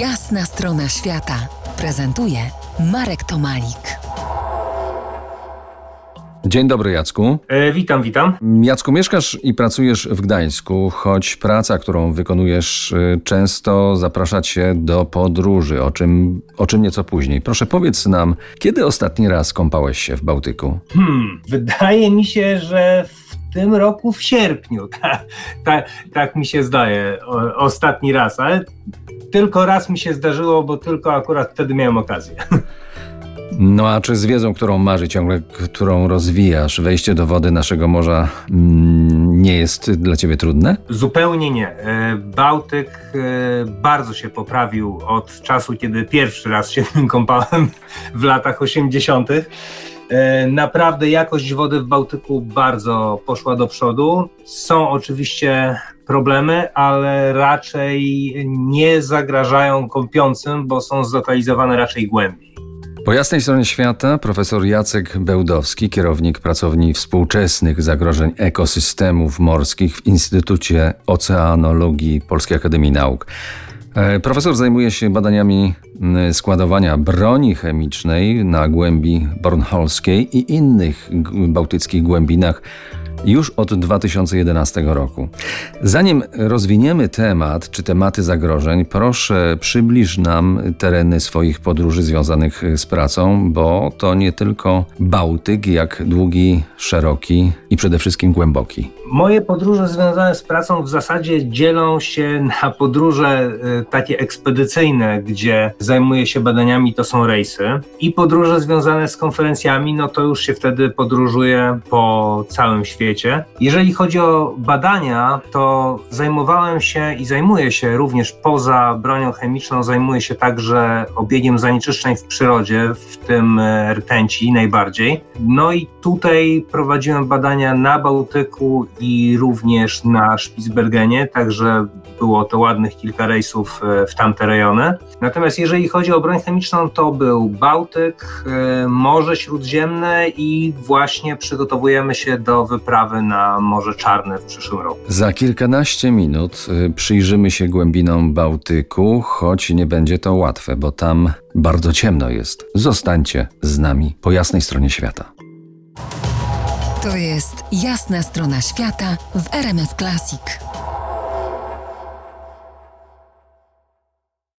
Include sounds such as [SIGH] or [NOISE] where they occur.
Jasna strona świata prezentuje Marek Tomalik. Dzień dobry, Jacku. E, witam, witam. Jacku, mieszkasz i pracujesz w Gdańsku, choć praca, którą wykonujesz, y, często zaprasza cię do podróży, o czym, o czym nieco później. Proszę powiedz nam, kiedy ostatni raz kąpałeś się w Bałtyku? Hmm, wydaje mi się, że w tym roku w sierpniu. [LAUGHS] Tak, tak, tak mi się zdaje. O, ostatni raz, ale tylko raz mi się zdarzyło, bo tylko akurat wtedy miałem okazję. [LAUGHS] No a czy z wiedzą, którą marzy ciągle, którą rozwijasz, wejście do wody naszego morza mm, nie jest dla ciebie trudne? Zupełnie nie. E, Bałtyk e, bardzo się poprawił od czasu, kiedy pierwszy raz się w [LAUGHS] nim kąpałem w latach 80. E, Naprawdę jakość wody w Bałtyku bardzo poszła do przodu. Są oczywiście problemy, ale raczej nie zagrażają kąpiącym, bo są zlokalizowane raczej głębiej. Po jasnej stronie świata profesor Jacek Bełdowski, kierownik pracowni współczesnych zagrożeń ekosystemów morskich w Instytucie Oceanologii Polskiej Akademii Nauk. E, Profesor zajmuje się badaniami składowania broni chemicznej na głębi bornholskiej i innych bałtyckich głębinach już od 2011 roku. Zanim rozwiniemy temat czy tematy zagrożeń, proszę przybliż nam tereny swoich podróży związanych z pracą, bo to nie tylko Bałtyk, jak długi, szeroki i przede wszystkim głęboki. Moje podróże związane z pracą w zasadzie dzielą się na podróże y, takie ekspedycyjne, gdzie zajmuję się badaniami, to są rejsy, i podróże związane z konferencjami, no to już się wtedy podróżuję po całym świecie. Jeżeli chodzi o badania, to zajmowałem się i zajmuję się również poza bronią chemiczną, zajmuję się także obiegiem zanieczyszczeń w przyrodzie, w tym e, rtęci najbardziej. No i tutaj prowadziłem badania na Bałtyku i również na Spitsbergenie, także było to ładnych kilka rejsów e, w tamte rejony. Natomiast jeżeli chodzi o broń chemiczną, to był Bałtyk, e, Morze Śródziemne i właśnie przygotowujemy się do wyprawy na Morze Czarne w przyszłym roku. Za kilkanaście minut y, przyjrzymy się głębinom Bałtyku, choć nie będzie to łatwe, bo tam bardzo ciemno jest. Zostańcie z nami po jasnej stronie świata. To jest Jasna strona świata w RMS Classic.